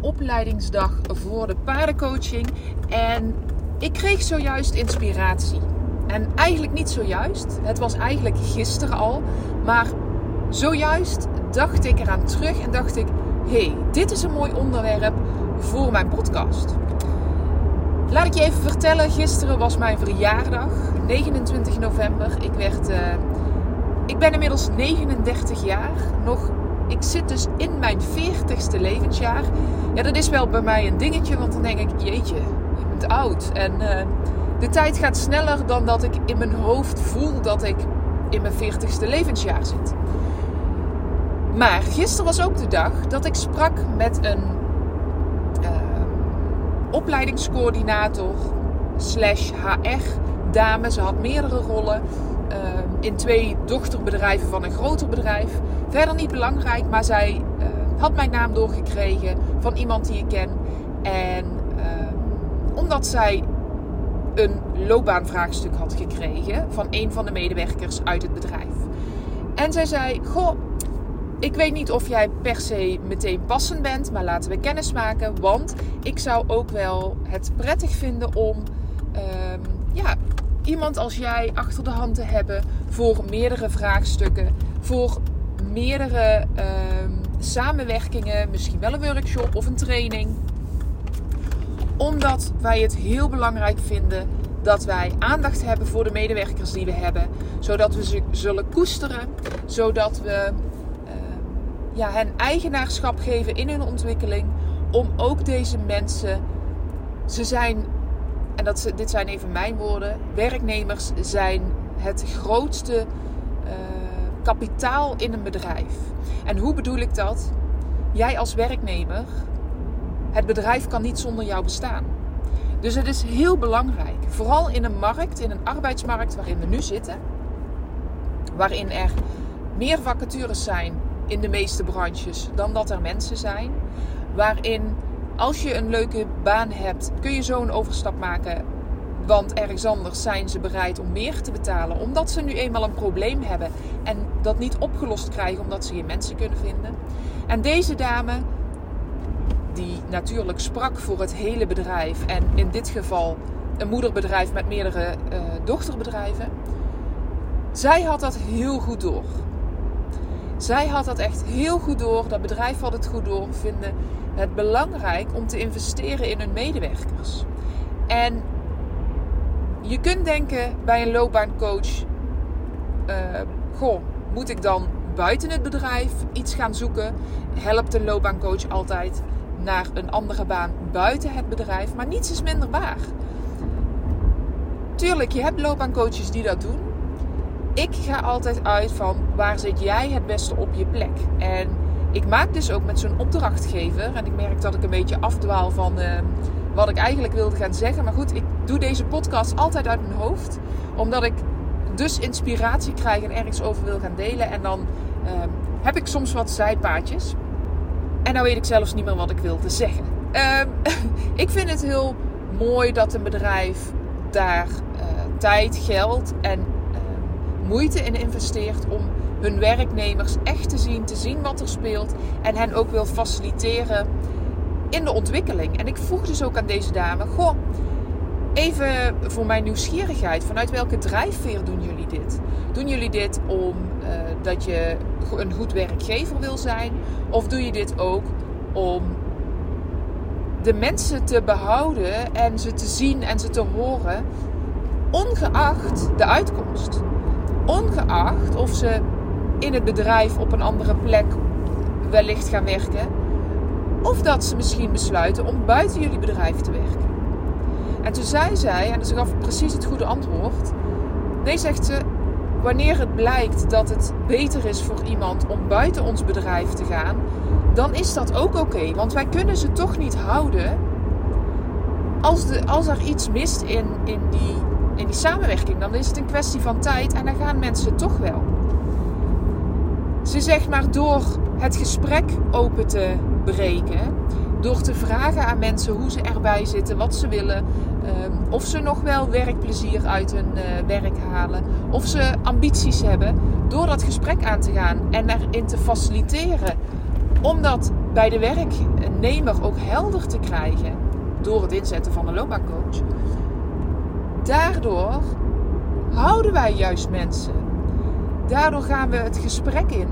Opleidingsdag voor de paardencoaching en ik kreeg zojuist inspiratie. En eigenlijk niet zojuist, het was eigenlijk gisteren al, maar zojuist dacht ik eraan terug en dacht ik: hey, dit is een mooi onderwerp voor mijn podcast. Laat ik je even vertellen, gisteren was mijn verjaardag, 29 november. Ik, werd, uh, ik ben inmiddels 39 jaar, nog, ik zit dus in mijn 40ste levensjaar. Ja, dat is wel bij mij een dingetje, want dan denk ik, jeetje, je bent oud. En uh, de tijd gaat sneller dan dat ik in mijn hoofd voel dat ik in mijn 40ste levensjaar zit. Maar gisteren was ook de dag dat ik sprak met een uh, opleidingscoördinator slash HR dame. Ze had meerdere rollen uh, in twee dochterbedrijven van een groter bedrijf. Verder niet belangrijk, maar zij uh, had mijn naam doorgekregen van iemand die ik ken. En omdat zij een loopbaanvraagstuk had gekregen van een van de medewerkers uit het bedrijf. En zij zei: Goh, ik weet niet of jij per se meteen passend bent, maar laten we kennis maken. Want ik zou ook wel het prettig vinden om um, ja, iemand als jij achter de hand te hebben voor meerdere vraagstukken, voor meerdere um, samenwerkingen, misschien wel een workshop of een training. Omdat wij het heel belangrijk vinden dat wij aandacht hebben voor de medewerkers die we hebben, zodat we ze zullen koesteren, zodat we ja, hen eigenaarschap geven in hun ontwikkeling. Om ook deze mensen, ze zijn, en dat, dit zijn even mijn woorden, werknemers zijn het grootste uh, kapitaal in een bedrijf. En hoe bedoel ik dat? Jij als werknemer, het bedrijf kan niet zonder jou bestaan. Dus het is heel belangrijk, vooral in een markt, in een arbeidsmarkt waarin we nu zitten, waarin er meer vacatures zijn in de meeste branches dan dat er mensen zijn. Waarin als je een leuke baan hebt, kun je zo een overstap maken. Want ergens anders zijn ze bereid om meer te betalen. Omdat ze nu eenmaal een probleem hebben. En dat niet opgelost krijgen omdat ze geen mensen kunnen vinden. En deze dame, die natuurlijk sprak voor het hele bedrijf. En in dit geval een moederbedrijf met meerdere uh, dochterbedrijven. Zij had dat heel goed door. Zij had dat echt heel goed door. Dat bedrijf had het goed door. Vinden het belangrijk om te investeren in hun medewerkers. En je kunt denken bij een loopbaancoach: uh, goh, moet ik dan buiten het bedrijf iets gaan zoeken? Helpt een loopbaancoach altijd naar een andere baan buiten het bedrijf? Maar niets is minder waar. Tuurlijk, je hebt loopbaancoaches die dat doen ik ga altijd uit van waar zit jij het beste op je plek. En ik maak dus ook met zo'n opdrachtgever. En ik merk dat ik een beetje afdwaal van uh, wat ik eigenlijk wilde gaan zeggen. Maar goed, ik doe deze podcast altijd uit mijn hoofd. Omdat ik dus inspiratie krijg en ergens over wil gaan delen. En dan uh, heb ik soms wat zijpaadjes. En nou weet ik zelfs niet meer wat ik wilde zeggen. Uh, ik vind het heel mooi dat een bedrijf daar uh, tijd, geld en moeite in investeert om hun werknemers echt te zien, te zien wat er speelt en hen ook wil faciliteren in de ontwikkeling. En ik vroeg dus ook aan deze dame: Goh, even voor mijn nieuwsgierigheid, vanuit welke drijfveer doen jullie dit? Doen jullie dit omdat uh, je een goed werkgever wil zijn? Of doe je dit ook om de mensen te behouden en ze te zien en ze te horen, ongeacht de uitkomst? Ongeacht of ze in het bedrijf op een andere plek wellicht gaan werken. Of dat ze misschien besluiten om buiten jullie bedrijf te werken. En toen zei zij, en ze gaf precies het goede antwoord. Nee, zegt ze, wanneer het blijkt dat het beter is voor iemand om buiten ons bedrijf te gaan, dan is dat ook oké. want wij kunnen ze toch niet houden als, als er iets mist in, in, die, in die samenwerking. Dan is het een kwestie van tijd en dan gaan mensen toch wel. Ze zegt maar door het gesprek open te door te vragen aan mensen hoe ze erbij zitten, wat ze willen, ehm, of ze nog wel werkplezier uit hun uh, werk halen, of ze ambities hebben, door dat gesprek aan te gaan en erin te faciliteren. Om dat bij de werknemer ook helder te krijgen door het inzetten van een loopbaancoach. Daardoor houden wij juist mensen. Daardoor gaan we het gesprek in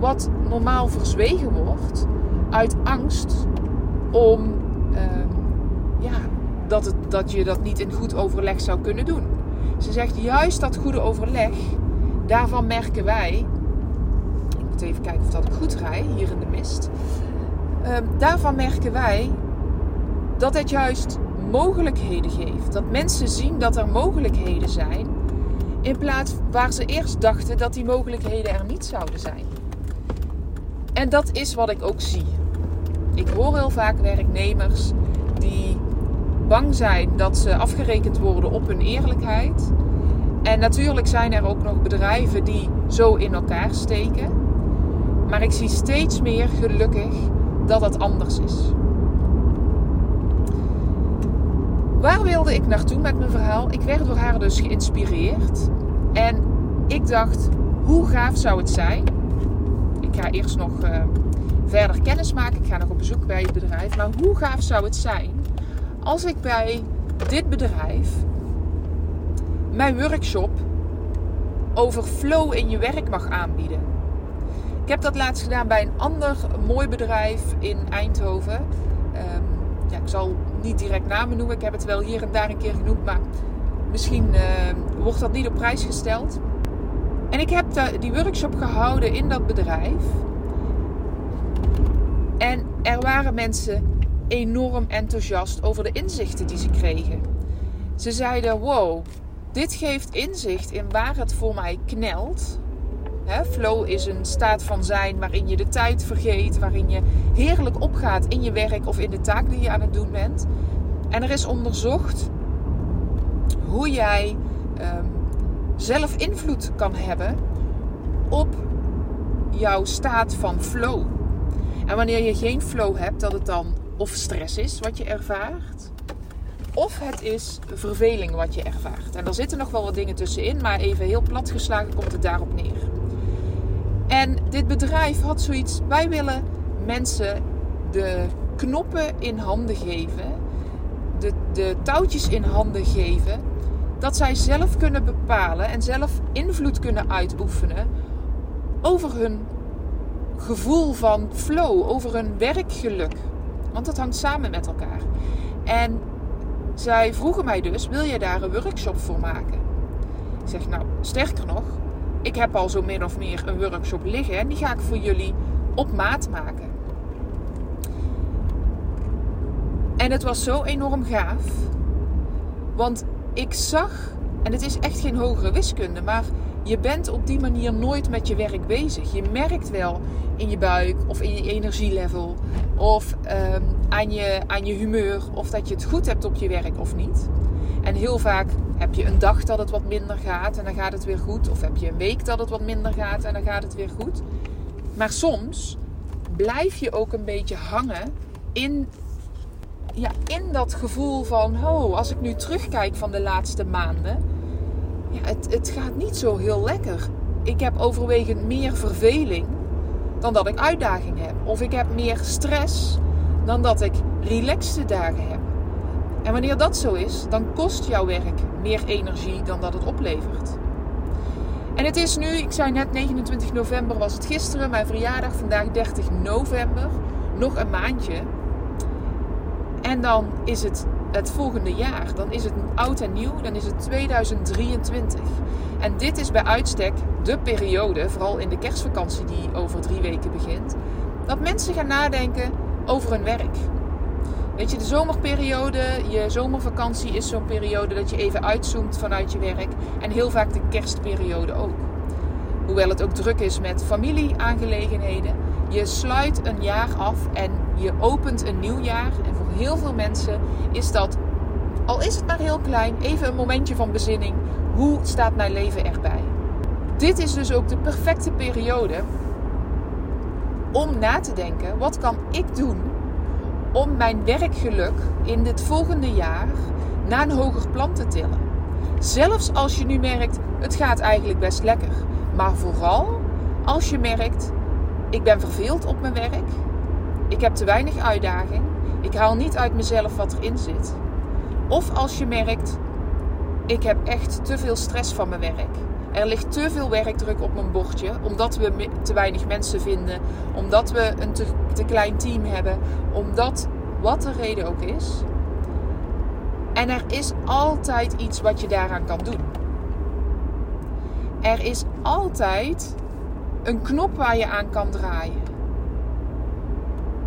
wat normaal verzwegen wordt uit angst om ehm, ja, dat, het, dat je dat niet in goed overleg zou kunnen doen. Ze zegt juist dat goede overleg, daarvan merken wij. Ik moet even kijken of dat ik goed rij hier in de mist. Ehm, daarvan merken wij dat het juist mogelijkheden geeft. Dat mensen zien dat er mogelijkheden zijn. In plaats waar ze eerst dachten dat die mogelijkheden er niet zouden zijn. En dat is wat ik ook zie. Ik hoor heel vaak werknemers die bang zijn dat ze afgerekend worden op hun eerlijkheid. En natuurlijk zijn er ook nog bedrijven die zo in elkaar steken. Maar ik zie steeds meer gelukkig dat het anders is. Waar wilde ik naartoe met mijn verhaal? Ik werd door haar dus geïnspireerd. En ik dacht, hoe gaaf zou het zijn? Ga eerst nog uh, verder kennis maken. Ik ga nog op bezoek bij het bedrijf. Maar hoe gaaf zou het zijn als ik bij dit bedrijf mijn workshop over flow in je werk mag aanbieden? Ik heb dat laatst gedaan bij een ander mooi bedrijf in Eindhoven. Um, ja, ik zal niet direct namen noemen. Ik heb het wel hier en daar een keer genoemd, maar misschien uh, wordt dat niet op prijs gesteld. En ik heb die workshop gehouden in dat bedrijf. En er waren mensen enorm enthousiast over de inzichten die ze kregen. Ze zeiden: Wow, dit geeft inzicht in waar het voor mij knelt. flow is een staat van zijn waarin je de tijd vergeet, waarin je heerlijk opgaat in je werk of in de taak die je aan het doen bent. En er is onderzocht hoe jij ehm, zelf invloed kan hebben op jouw staat van flow. En wanneer je geen flow hebt, dat het dan of stress is wat je ervaart, of het is verveling wat je ervaart. En er zitten nog wel wat dingen tussenin, maar even heel plat geslagen komt het daarop neer. En dit bedrijf had zoiets: wij willen mensen de knoppen in handen geven, de, de touwtjes in handen geven, dat zij zelf kunnen bepalen en zelf invloed kunnen uitoefenen over hun gevoel van flow, over hun werkgeluk. Want dat hangt samen met elkaar. En zij vroegen mij dus: wil je daar een workshop voor maken? Ik zeg nou, sterker nog, ik heb al zo min of meer een workshop liggen en die ga ik voor jullie op maat maken. En het was zo enorm gaaf. Want ik zag, en het is echt geen hogere wiskunde, maar je bent op die manier nooit met je werk bezig. Je merkt wel in je buik of in je energielevel of um, aan, je, aan je humeur of dat je het goed hebt op je werk of niet. En heel vaak heb je een dag dat het wat minder gaat en dan gaat het weer goed. Of heb je een week dat het wat minder gaat en dan gaat het weer goed. Maar soms blijf je ook een beetje hangen in ja, in dat gevoel van, oh, als ik nu terugkijk van de laatste maanden, ja, het, het gaat niet zo heel lekker. Ik heb overwegend meer verveling dan dat ik uitdaging heb. Of ik heb meer stress dan dat ik relaxte dagen heb. En wanneer dat zo is, dan kost jouw werk meer energie dan dat het oplevert. En het is nu, ik zei net 29 november was het gisteren, mijn verjaardag, vandaag 30 november, nog een maandje. En dan is het het volgende jaar. Dan is het oud en nieuw. Dan is het 2023. En dit is bij uitstek de periode, vooral in de kerstvakantie die over drie weken begint, dat mensen gaan nadenken over hun werk. Weet je, de zomerperiode, je zomervakantie is zo'n periode dat je even uitzoomt vanuit je werk. En heel vaak de kerstperiode ook. hoewel het ook druk is met familieaangelegenheden. Je sluit een jaar af en je opent een nieuw jaar. En voor heel veel mensen is dat, al is het maar heel klein, even een momentje van bezinning. Hoe staat mijn leven erbij? Dit is dus ook de perfecte periode om na te denken: wat kan ik doen om mijn werkgeluk in dit volgende jaar naar een hoger plan te tillen? Zelfs als je nu merkt, het gaat eigenlijk best lekker. Maar vooral als je merkt, ik ben verveeld op mijn werk. Ik heb te weinig uitdaging. Ik haal niet uit mezelf wat erin zit. Of als je merkt, ik heb echt te veel stress van mijn werk. Er ligt te veel werkdruk op mijn bordje, omdat we te weinig mensen vinden, omdat we een te, te klein team hebben, omdat wat de reden ook is. En er is altijd iets wat je daaraan kan doen. Er is altijd een knop waar je aan kan draaien.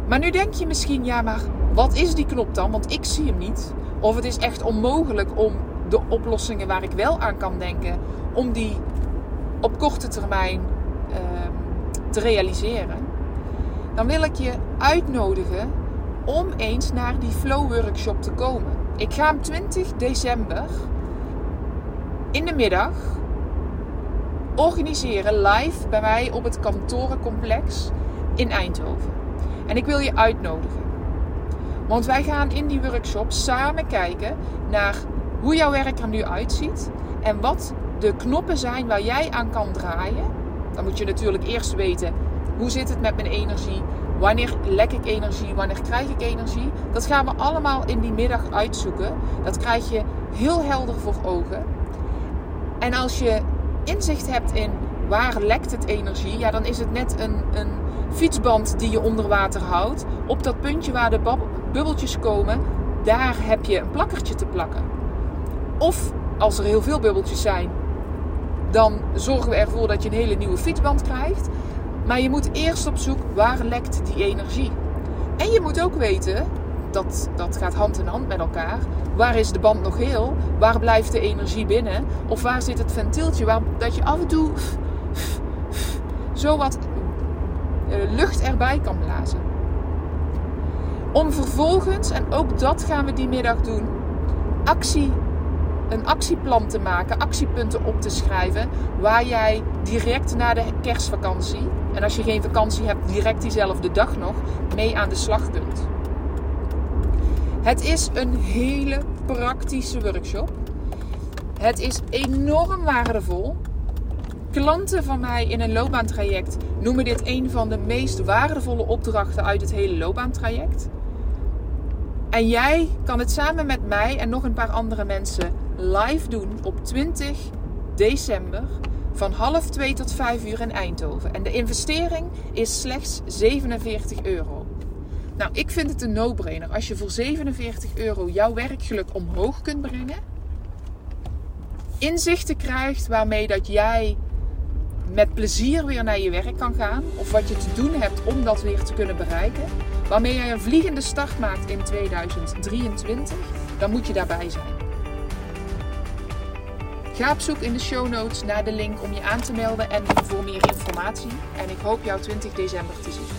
Maar nu denk je misschien, ja, maar wat is die knop dan? Want ik zie hem niet. Of het is echt onmogelijk om de oplossingen waar ik wel aan kan denken, om die op korte termijn ehm, te realiseren. Dan wil ik je uitnodigen om eens naar die Flow Workshop te komen. Ik ga hem 20 december in de middag organiseren live bij mij op het kantorencomplex in Eindhoven. En ik wil je uitnodigen. Want wij gaan in die workshop samen kijken naar hoe jouw werk er nu uitziet en wat de knoppen zijn waar jij aan kan draaien. Dan moet je natuurlijk eerst weten hoe zit het met mijn energie, wanneer lek ik energie, wanneer krijg ik energie. Dat gaan we allemaal in die middag uitzoeken. Dat krijg je heel helder voor ogen. En als je inzicht hebt in waar lekt het energie, ja, dan is het net een, een fietsband die je onder water houdt. Op dat puntje waar de bubbeltjes komen, daar heb je een plakkertje te plakken. Of als er heel veel bubbeltjes zijn, dan zorgen we ervoor dat je een hele nieuwe fietsband krijgt. Maar je moet eerst op zoek waar lekt die energie. En je moet ook weten, dat, dat gaat hand in hand met elkaar. Waar is de band nog heel? Waar blijft de energie binnen? Of waar zit het ventieltje waar dat je af en toe zo wat uh, lucht erbij kan blazen? Om vervolgens, en ook dat gaan we die middag doen, actie, een actieplan te maken, actiepunten op te schrijven, waar jij direct na de kerstvakantie, en als je geen vakantie hebt, direct diezelfde dag nog, mee aan de slag kunt. Het is een hele praktische workshop. Het is enorm waardevol. Klanten van mij in een loopbaantraject noemen dit een van de meest waardevolle opdrachten uit het hele loopbaantraject. En jij kan het samen met mij en nog een paar andere mensen live doen op 20 december van half 2 tot 5 uur in Eindhoven. En de investering is slechts 47 euro. Nou, ik vind het een no-brainer. Als je voor 47 euro jouw werkgeluk omhoog kunt brengen, inzichten krijgt waarmee dat jij met plezier weer naar je werk kan gaan, of wat je te doen hebt om dat weer te kunnen bereiken, waarmee jij een vliegende start maakt in 2023, dan moet je daarbij zijn. Ga op zoek in de show notes naar de link om je aan te melden en voor meer informatie. En ik hoop jou 20 december te zien.